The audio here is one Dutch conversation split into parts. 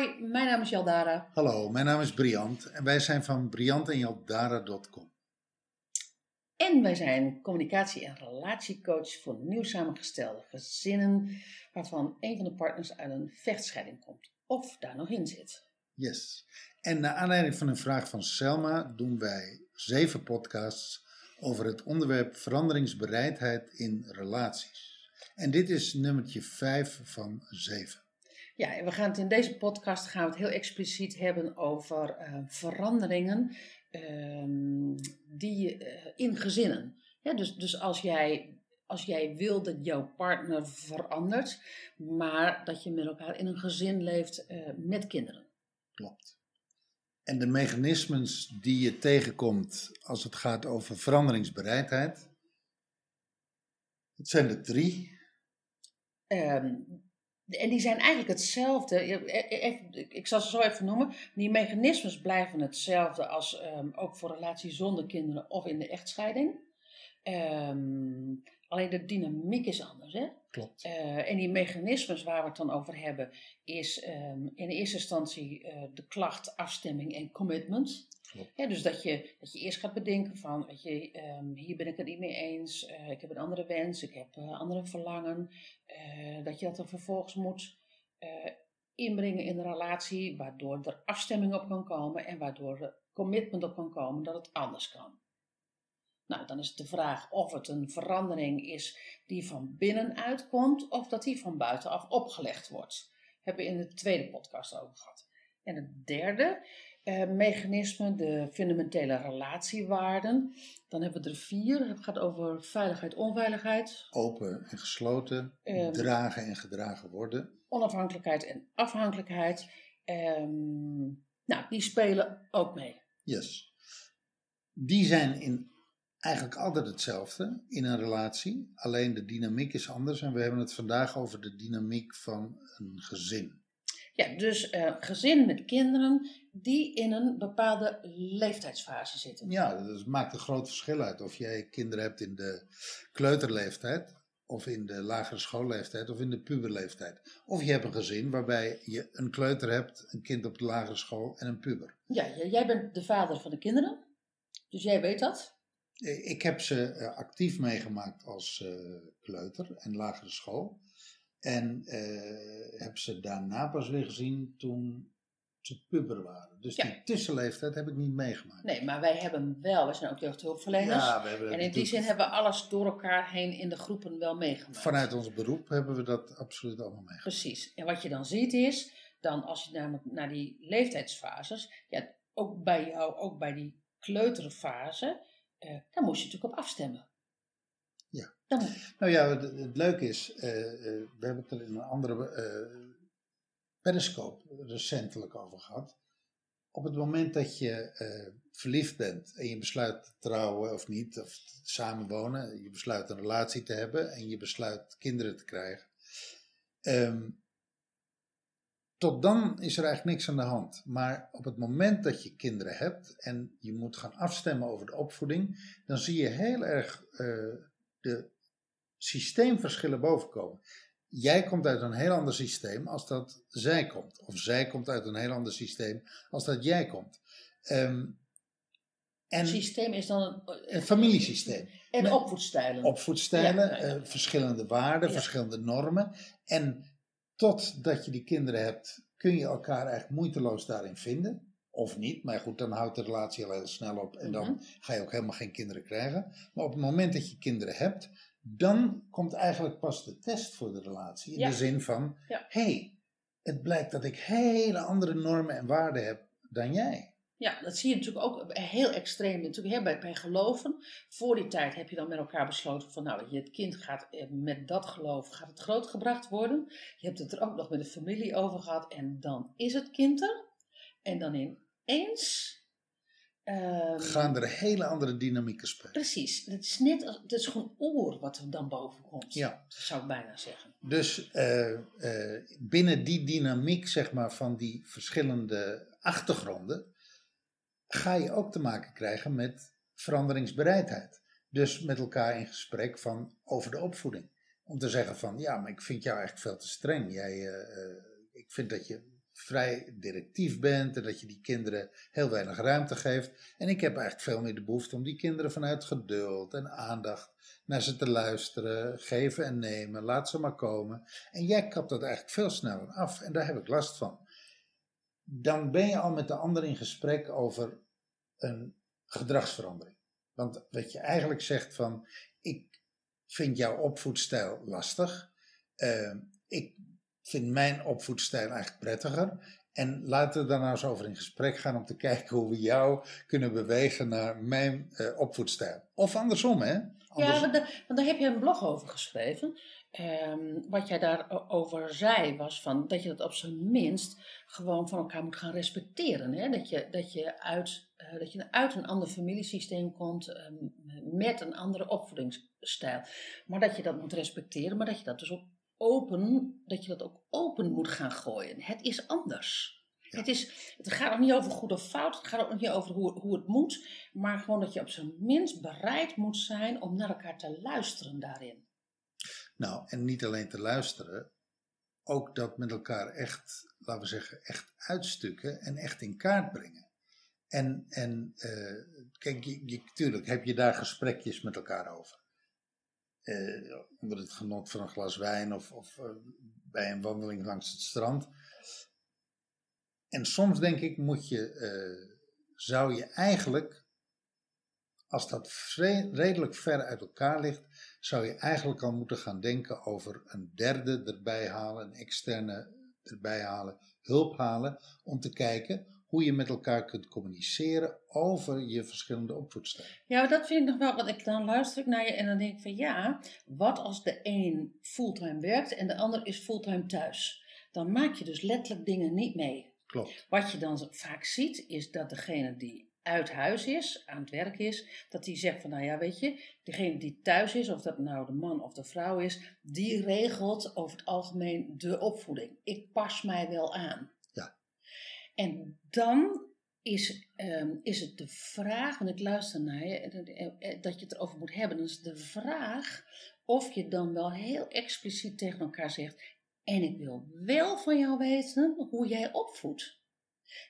Hoi, mijn naam is Jaldara. Hallo, mijn naam is Briant en wij zijn van briantenjaldara.com. En wij zijn communicatie- en relatiecoach voor nieuw samengestelde gezinnen, waarvan een van de partners uit een vechtscheiding komt of daar nog in zit. Yes. En naar aanleiding van een vraag van Selma doen wij zeven podcasts over het onderwerp veranderingsbereidheid in relaties. En dit is nummertje 5 van 7. Ja, en we gaan het in deze podcast gaan we het heel expliciet hebben over eh, veranderingen ehm, die eh, in gezinnen. Ja, dus, dus als jij als jij wil dat jouw partner verandert, maar dat je met elkaar in een gezin leeft eh, met kinderen. Klopt. En de mechanismes die je tegenkomt als het gaat over veranderingsbereidheid, het zijn er drie. Ehm, en die zijn eigenlijk hetzelfde. Ik zal ze zo even noemen. Die mechanismes blijven hetzelfde als ehm, ook voor relaties zonder kinderen of in de echtscheiding. Ehm, alleen de dynamiek is anders. Hè? Klopt. Uh, en die mechanismes waar we het dan over hebben, is um, in eerste instantie uh, de klacht, afstemming en commitment. Ja, dus dat je, dat je eerst gaat bedenken van, weet je, um, hier ben ik het niet mee eens, uh, ik heb een andere wens, ik heb andere verlangen. dat je dat er vervolgens moet inbrengen in de relatie, waardoor er afstemming op kan komen en waardoor er commitment op kan komen dat het anders kan. Nou, dan is het de vraag of het een verandering is die van binnenuit komt of dat die van buitenaf opgelegd wordt. Hebben we in de tweede podcast over gehad. En het derde eh, mechanisme, de fundamentele relatiewaarden. Dan hebben we er vier. Het gaat over veiligheid, onveiligheid. Open en gesloten. Um, dragen en gedragen worden. Onafhankelijkheid en afhankelijkheid. Um, nou, die spelen ook mee. Yes. Die zijn in eigenlijk altijd hetzelfde in een relatie, alleen de dynamiek is anders en we hebben het vandaag over de dynamiek van een gezin. Ja, dus uh, gezin met kinderen die in een bepaalde leeftijdsfase zitten. Ja, dat maakt een groot verschil uit of jij kinderen hebt in de kleuterleeftijd of in de lagere schoolleeftijd of in de puberleeftijd. Of je hebt een gezin waarbij je een kleuter hebt, een kind op de lagere school en een puber. Ja, jij bent de vader van de kinderen, dus jij weet dat. Ik heb ze eh, actief meegemaakt als uh, kleuter en lagere school. En heb ze daarna pas weer gezien toen ze puber waren. Dus ja. die tussenleeftijd heb ik niet meegemaakt. Nee, maar wij hebben wel, wij zijn ook jeugdhulpverleners. Ja, we hebben en in die zin hebben we alles door elkaar heen in de groepen wel meegemaakt. Vanuit ons beroep hebben we dat absoluut allemaal meegemaakt. Precies. En wat je dan ziet is, dan als je namelijk naar die leeftijdsfases, ja, ook bij jou, ook bij die kleuterfase uh, daar moest je natuurlijk op afstemmen. Ja. Dan... Nou ja, het, het leuke is, uh, uh, we hebben het er in een andere periscope recentelijk over gehad. Op het moment dat je verliefd bent en je besluit te trouwen of niet, of samenwonen, je besluit een relatie te hebben en je besluit kinderen te krijgen. Um, tot dan is er eigenlijk niks aan de hand. Maar op het moment dat je kinderen hebt en je moet gaan afstemmen over de opvoeding, dan zie je heel erg uh, de systeemverschillen bovenkomen. Jij komt uit een heel ander systeem als dat zij komt. Of zij komt uit een heel ander systeem als dat jij komt. Um, en systeem is dan een, een familiesysteem. En opvoedstijlen. Opvoedstijlen, ja, ja, ja. Uh, verschillende waarden, verschillende normen. En totdat je die kinderen hebt, kun je elkaar eigenlijk moeiteloos daarin vinden. Of niet, maar goed, dan houdt de relatie al heel snel op en dan mm-hmm. ga je ook helemaal geen kinderen krijgen. Maar op het moment dat je kinderen hebt, dan komt eigenlijk pas de test voor de relatie. In ja. de zin van, ja. hey, het blijkt dat ik hele andere normen en waarden heb dan jij. Ja, dat zie je natuurlijk ook heel extreem natuurlijk, hè, bij, bij geloven. Voor die tijd heb je dan met elkaar besloten van nou, het kind gaat eh, met dat geloof gaat het grootgebracht worden. Je hebt het er ook nog met de familie over gehad en dan is het kind er. En dan ineens... Um, gaan er hele andere dynamieken spelen. Precies, het is net als, het is gewoon oor wat er dan boven komt, ja. zou ik bijna zeggen. Dus uh, uh, binnen die dynamiek zeg maar van die verschillende achtergronden ga je ook te maken krijgen met veranderingsbereidheid. Dus met elkaar in gesprek van over de opvoeding. Om te zeggen van ja, maar ik vind jou eigenlijk veel te streng. Jij, uh, ik vind dat je vrij directief bent en dat je die kinderen heel weinig ruimte geeft. En ik heb eigenlijk veel meer de behoefte om die kinderen vanuit geduld en aandacht naar ze te luisteren, geven en nemen, laat ze maar komen. En jij kapt dat eigenlijk veel sneller af en daar heb ik last van. Dan ben je al met de ander in gesprek over een gedragsverandering. Want wat je eigenlijk zegt van, ik vind jouw opvoedstijl lastig. Uh, ik vind mijn opvoedstijl eigenlijk prettiger. En laten we daar nou eens over in gesprek gaan om te kijken hoe we jou kunnen bewegen naar mijn uh, opvoedstijl. Of andersom, hè? Ja, want, want, daar heb je een blog over geschreven. Um, wat jij daarover zei was van dat je dat op zijn minst gewoon van elkaar moet gaan respecteren. Hè? Dat, je, dat, je uit, uh, dat je uit een ander familiesysteem komt um, met een andere opvoedingsstijl. Maar dat je dat moet respecteren, maar dat je dat dus ook open, dat je dat ook open moet gaan gooien. Het is anders. Het, is, het gaat ook niet over goed of fout, het gaat ook niet over hoe, hoe het moet, maar gewoon dat je op zijn minst bereid moet zijn om naar elkaar te luisteren daarin. Nou, en niet alleen te luisteren, ook dat met elkaar echt, laten we zeggen, echt uitstukken en echt in kaart brengen. En, en uh, kijk, je, tuurlijk heb je daar gesprekjes met elkaar over. Uh, onder het genot van een glas wijn of, of uh, bij een wandeling langs het strand. En soms denk ik, moet je, zou je eigenlijk, als dat redelijk ver uit elkaar ligt, zou je eigenlijk al moeten gaan denken over een derde erbij halen, een externe erbij halen, hulp halen, om te kijken hoe je met elkaar kunt communiceren over je verschillende opvoedstijlen. Ja, dat vind ik nog wel, want ik dan luister ik naar je en dan denk ik van ja, wat als de een fulltime werkt en de ander is fulltime thuis? Dan maak je dus letterlijk dingen niet mee. Klopt. Wat je dan vaak ziet, is dat degene die uit huis is, aan het werk is, dat die zegt van nou ja, weet je, degene die thuis is, of dat nou de man of de vrouw is, die regelt over het algemeen de opvoeding. Ik pas mij wel aan. Ja. En dan is, um, is het de vraag, want ik luister naar je, eh, eh, dat je het erover moet hebben. Dan is de vraag of je dan wel heel expliciet tegen elkaar zegt: en ik wil wel van jou weten hoe jij opvoedt.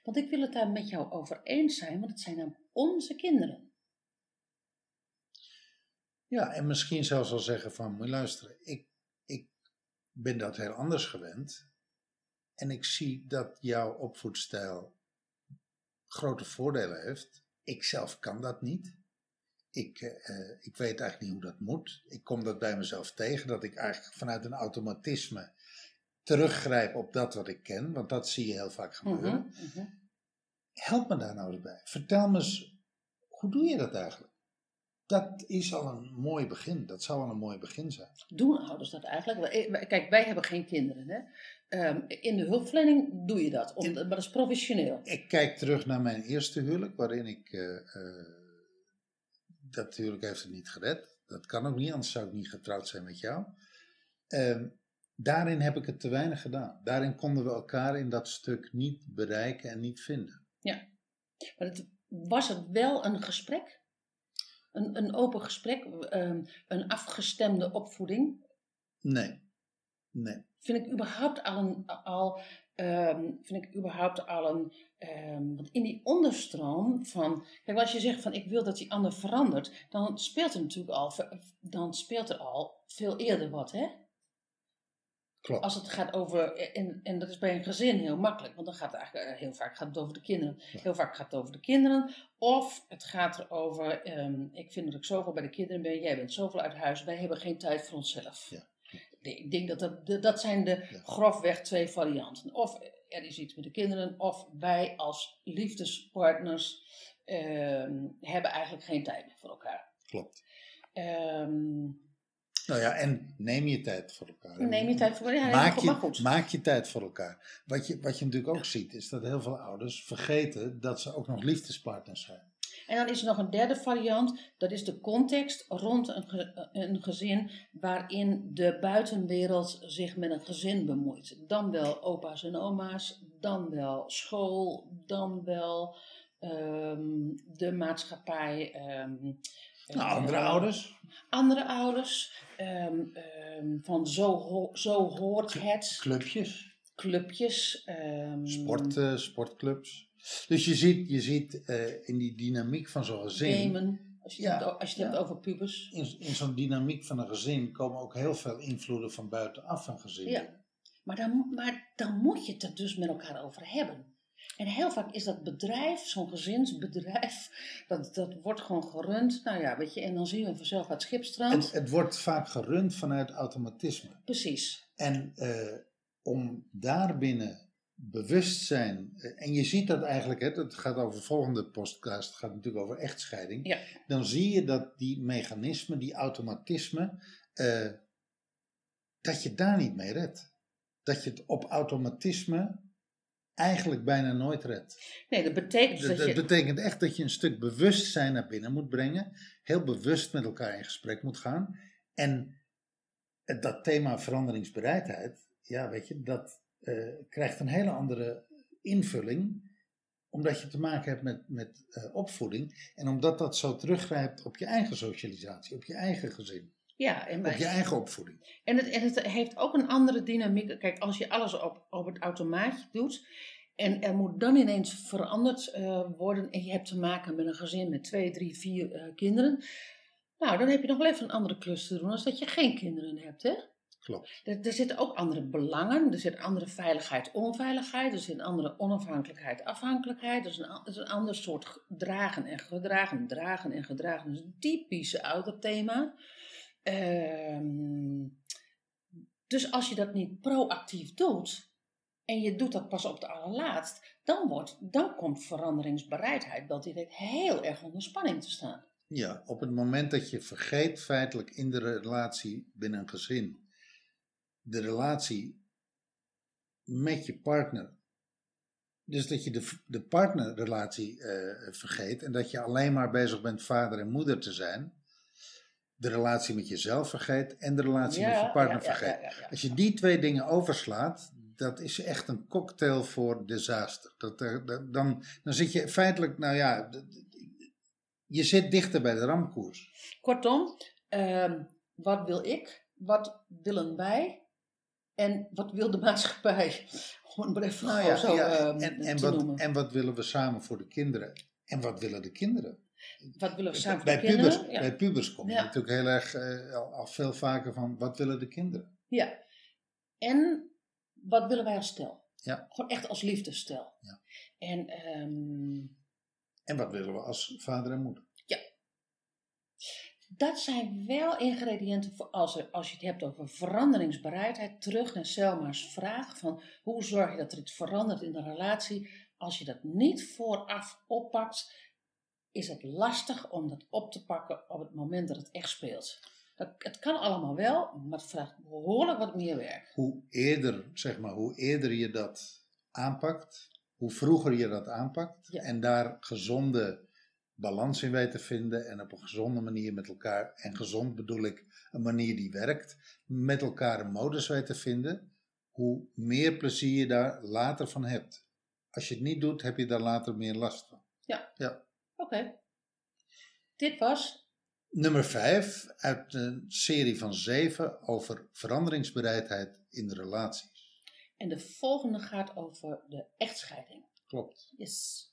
Want ik wil het daar met jou over eens zijn, want het zijn dan onze kinderen. Ja, en misschien zelfs wel zeggen van, moet je luisteren, ik, ik ben dat heel anders gewend. En ik zie dat jouw opvoedstijl grote voordelen heeft. Ik zelf kan dat niet. Ik, uh, ik weet eigenlijk niet hoe dat moet. Ik kom dat bij mezelf tegen, dat ik eigenlijk vanuit een automatisme teruggrijp op dat wat ik ken, want dat zie je heel vaak gebeuren. Mhm, mhm. Help me daar nou eens bij. Vertel me eens, hoe doe je dat eigenlijk? Dat is al een mooi begin. Dat zou al een mooi begin zijn. Doen ouders dat eigenlijk? Eh, kijk, wij hebben geen kinderen. Hè? Um, in de hulpverlening doe je dat, maar dat is professioneel. Ik kijk terug naar mijn eerste huwelijk, waarin ik. Uh, uh, dat huwelijk heeft het niet gered. Dat kan ook niet, anders zou ik niet getrouwd zijn met jou. Um, daarin heb ik het te weinig gedaan. Daarin konden we elkaar in dat stuk niet bereiken en niet vinden. Ja, maar het, was het wel een gesprek? Een, een open gesprek? Um, een afgestemde opvoeding? Nee. Nee. Vind ik überhaupt al een. Al, um, vind ik überhaupt al een. Um, want in die onderstroom van. Kijk, als je zegt van ik wil dat die ander verandert, dan speelt er natuurlijk al. Dan speelt er al veel eerder wat, hè? Klopt. Als het gaat over, en, en dat is bij een gezin heel makkelijk, want dan gaat het eigenlijk eh, heel vaak gaat het over de kinderen. Heel vaak gaat het over de kinderen. Of het gaat erover, um, ik vind dat ik zoveel bij de kinderen ben, jij bent zoveel uit huis, wij hebben geen tijd voor onszelf. Ja. Ik denk dat dat, dat zijn de ja. grofweg twee varianten. Of er is iets met de kinderen, of wij als liefdespartners um, hebben eigenlijk geen tijd meer voor elkaar. Klopt. Um, nou ja, en neem je tijd voor elkaar. Neem je tijd voor elkaar. Ja, maak, je, maak je tijd voor elkaar. Wat je, wat je natuurlijk ook ziet, is dat heel veel ouders vergeten dat ze ook nog liefdespartners zijn. En dan is er nog een derde variant, dat is de context rond een, een gezin waarin de buitenwereld zich met een gezin bemoeit. Dan wel opa's en oma's, dan wel school, dan wel um, de maatschappij. Um, nou, andere uh, ouders? Andere ouders. Um, um, van zo, ho zo hoort het. Clubjes. clubjes. Um, Sport, uh, sportclubs. Dus je ziet, je ziet uh, in die dynamiek van zo'n gezin. Gamen, als je, ja, het, hebt, als je het hebt over pubers. In, in zo'n dynamiek van een gezin komen ook heel veel invloeden van buitenaf van gezin. Ja, maar dan, maar dan moet je het er dus met elkaar over hebben. En heel vaak is dat bedrijf, zo'n gezinsbedrijf, dat, dat wordt gewoon gerund. Nou ja, weet je, en dan zien we vanzelf het schipstrand. Het, het wordt vaak gerund vanuit automatisme. Precies. En uh, om daarbinnen bewustzijn, uh, en je ziet dat eigenlijk, hè, het gaat over de volgende podcast, het gaat natuurlijk over echtscheiding. Ja. Dan zie je dat die mechanismen, die automatisme, uh, dat je daar niet mee redt. Dat je het op automatisme eigenlijk bijna nooit redt. Nee, dat betekent dus dat, dat, dat betekent echt dat je een stuk bewustzijn naar binnen moet brengen. Heel bewust met elkaar in gesprek moet gaan. En dat thema veranderingsbereidheid, ja, weet je, dat uh, krijgt een hele andere invulling. Omdat je te maken hebt met, met uh, opvoeding. En omdat dat zo teruggrijpt op je eigen socialisatie, op je eigen gezin. Ja, en op je eigen opvoeding. En het, en het heeft ook een andere dynamiek. Kijk, als je alles op, op het automaatje doet. En er moet dan ineens veranderd uh, worden. En je hebt te maken met een gezin met twee, drie, vier uh, kinderen. Nou, dan heb je nog wel even een andere klus te doen als dat je geen kinderen hebt, hè? Klopt. Er, er zitten ook andere belangen. Er zit andere veiligheid, onveiligheid. Er zit andere onafhankelijkheid, afhankelijkheid. Er is een, er is een ander soort dragen en gedragen. Dragen en gedragen. Dat is een typische ouderthema. Um, dus als je dat niet proactief doet en je doet dat pas op de allerlaatst, dan, wordt, dan komt veranderingsbereidheid wel direct heel erg onder spanning te staan. Ja, op het moment dat je vergeet feitelijk in de relatie binnen een gezin, de relatie met je partner. Dus dat je de, de partnerrelatie uh, vergeet en dat je alleen maar bezig bent vader en moeder te zijn de relatie met jezelf vergeet en de relatie met je partner ja, vergeet. Als je die twee dingen overslaat, dat is echt een cocktail voor disaster. Dat, dat, dan, dan zit je feitelijk, nou ja, je zit dichter bij de ramkoers. Kortom, uh, wat wil ik? Wat willen wij? En wat wil de maatschappij? Om het even nou ja, zo. Uh, en, wat, noemen. en wat willen we samen voor de kinderen? En wat willen de kinderen? Wat willen we samen bij pubers, kinderen? Ja. Bij pubers kom je Ja. natuurlijk heel erg eh, al, al veel vaker van wat willen de kinderen? Ja. En wat willen wij als stel? Ja. Gewoon echt als liefdesstel. Ja. En ehm, En wat willen we als vader en moeder? dat zijn wel ingrediënten voor als, er, als je het hebt over veranderingsbereidheid. Terug naar Selma's vraag van hoe zorg je dat er iets verandert in de relatie. Als je dat niet vooraf oppakt, is het lastig om dat op te pakken op het moment dat het echt speelt. Het kan allemaal wel, maar het vraagt behoorlijk wat meer werk. Hoe eerder, zeg maar, hoe eerder je dat aanpakt, hoe vroeger je dat aanpakt Ja. en daar gezonde balans in weet te vinden en op een gezonde manier met elkaar, en gezond bedoel ik een manier die werkt, met elkaar een modus weet te vinden, hoe meer plezier je daar later van hebt. Als je het niet doet, heb je daar later meer last van. Oké. Dit was Nummer 5 uit een serie van 7 over veranderingsbereidheid in de relaties. en de volgende gaat over de echtscheiding. Klopt. Yes.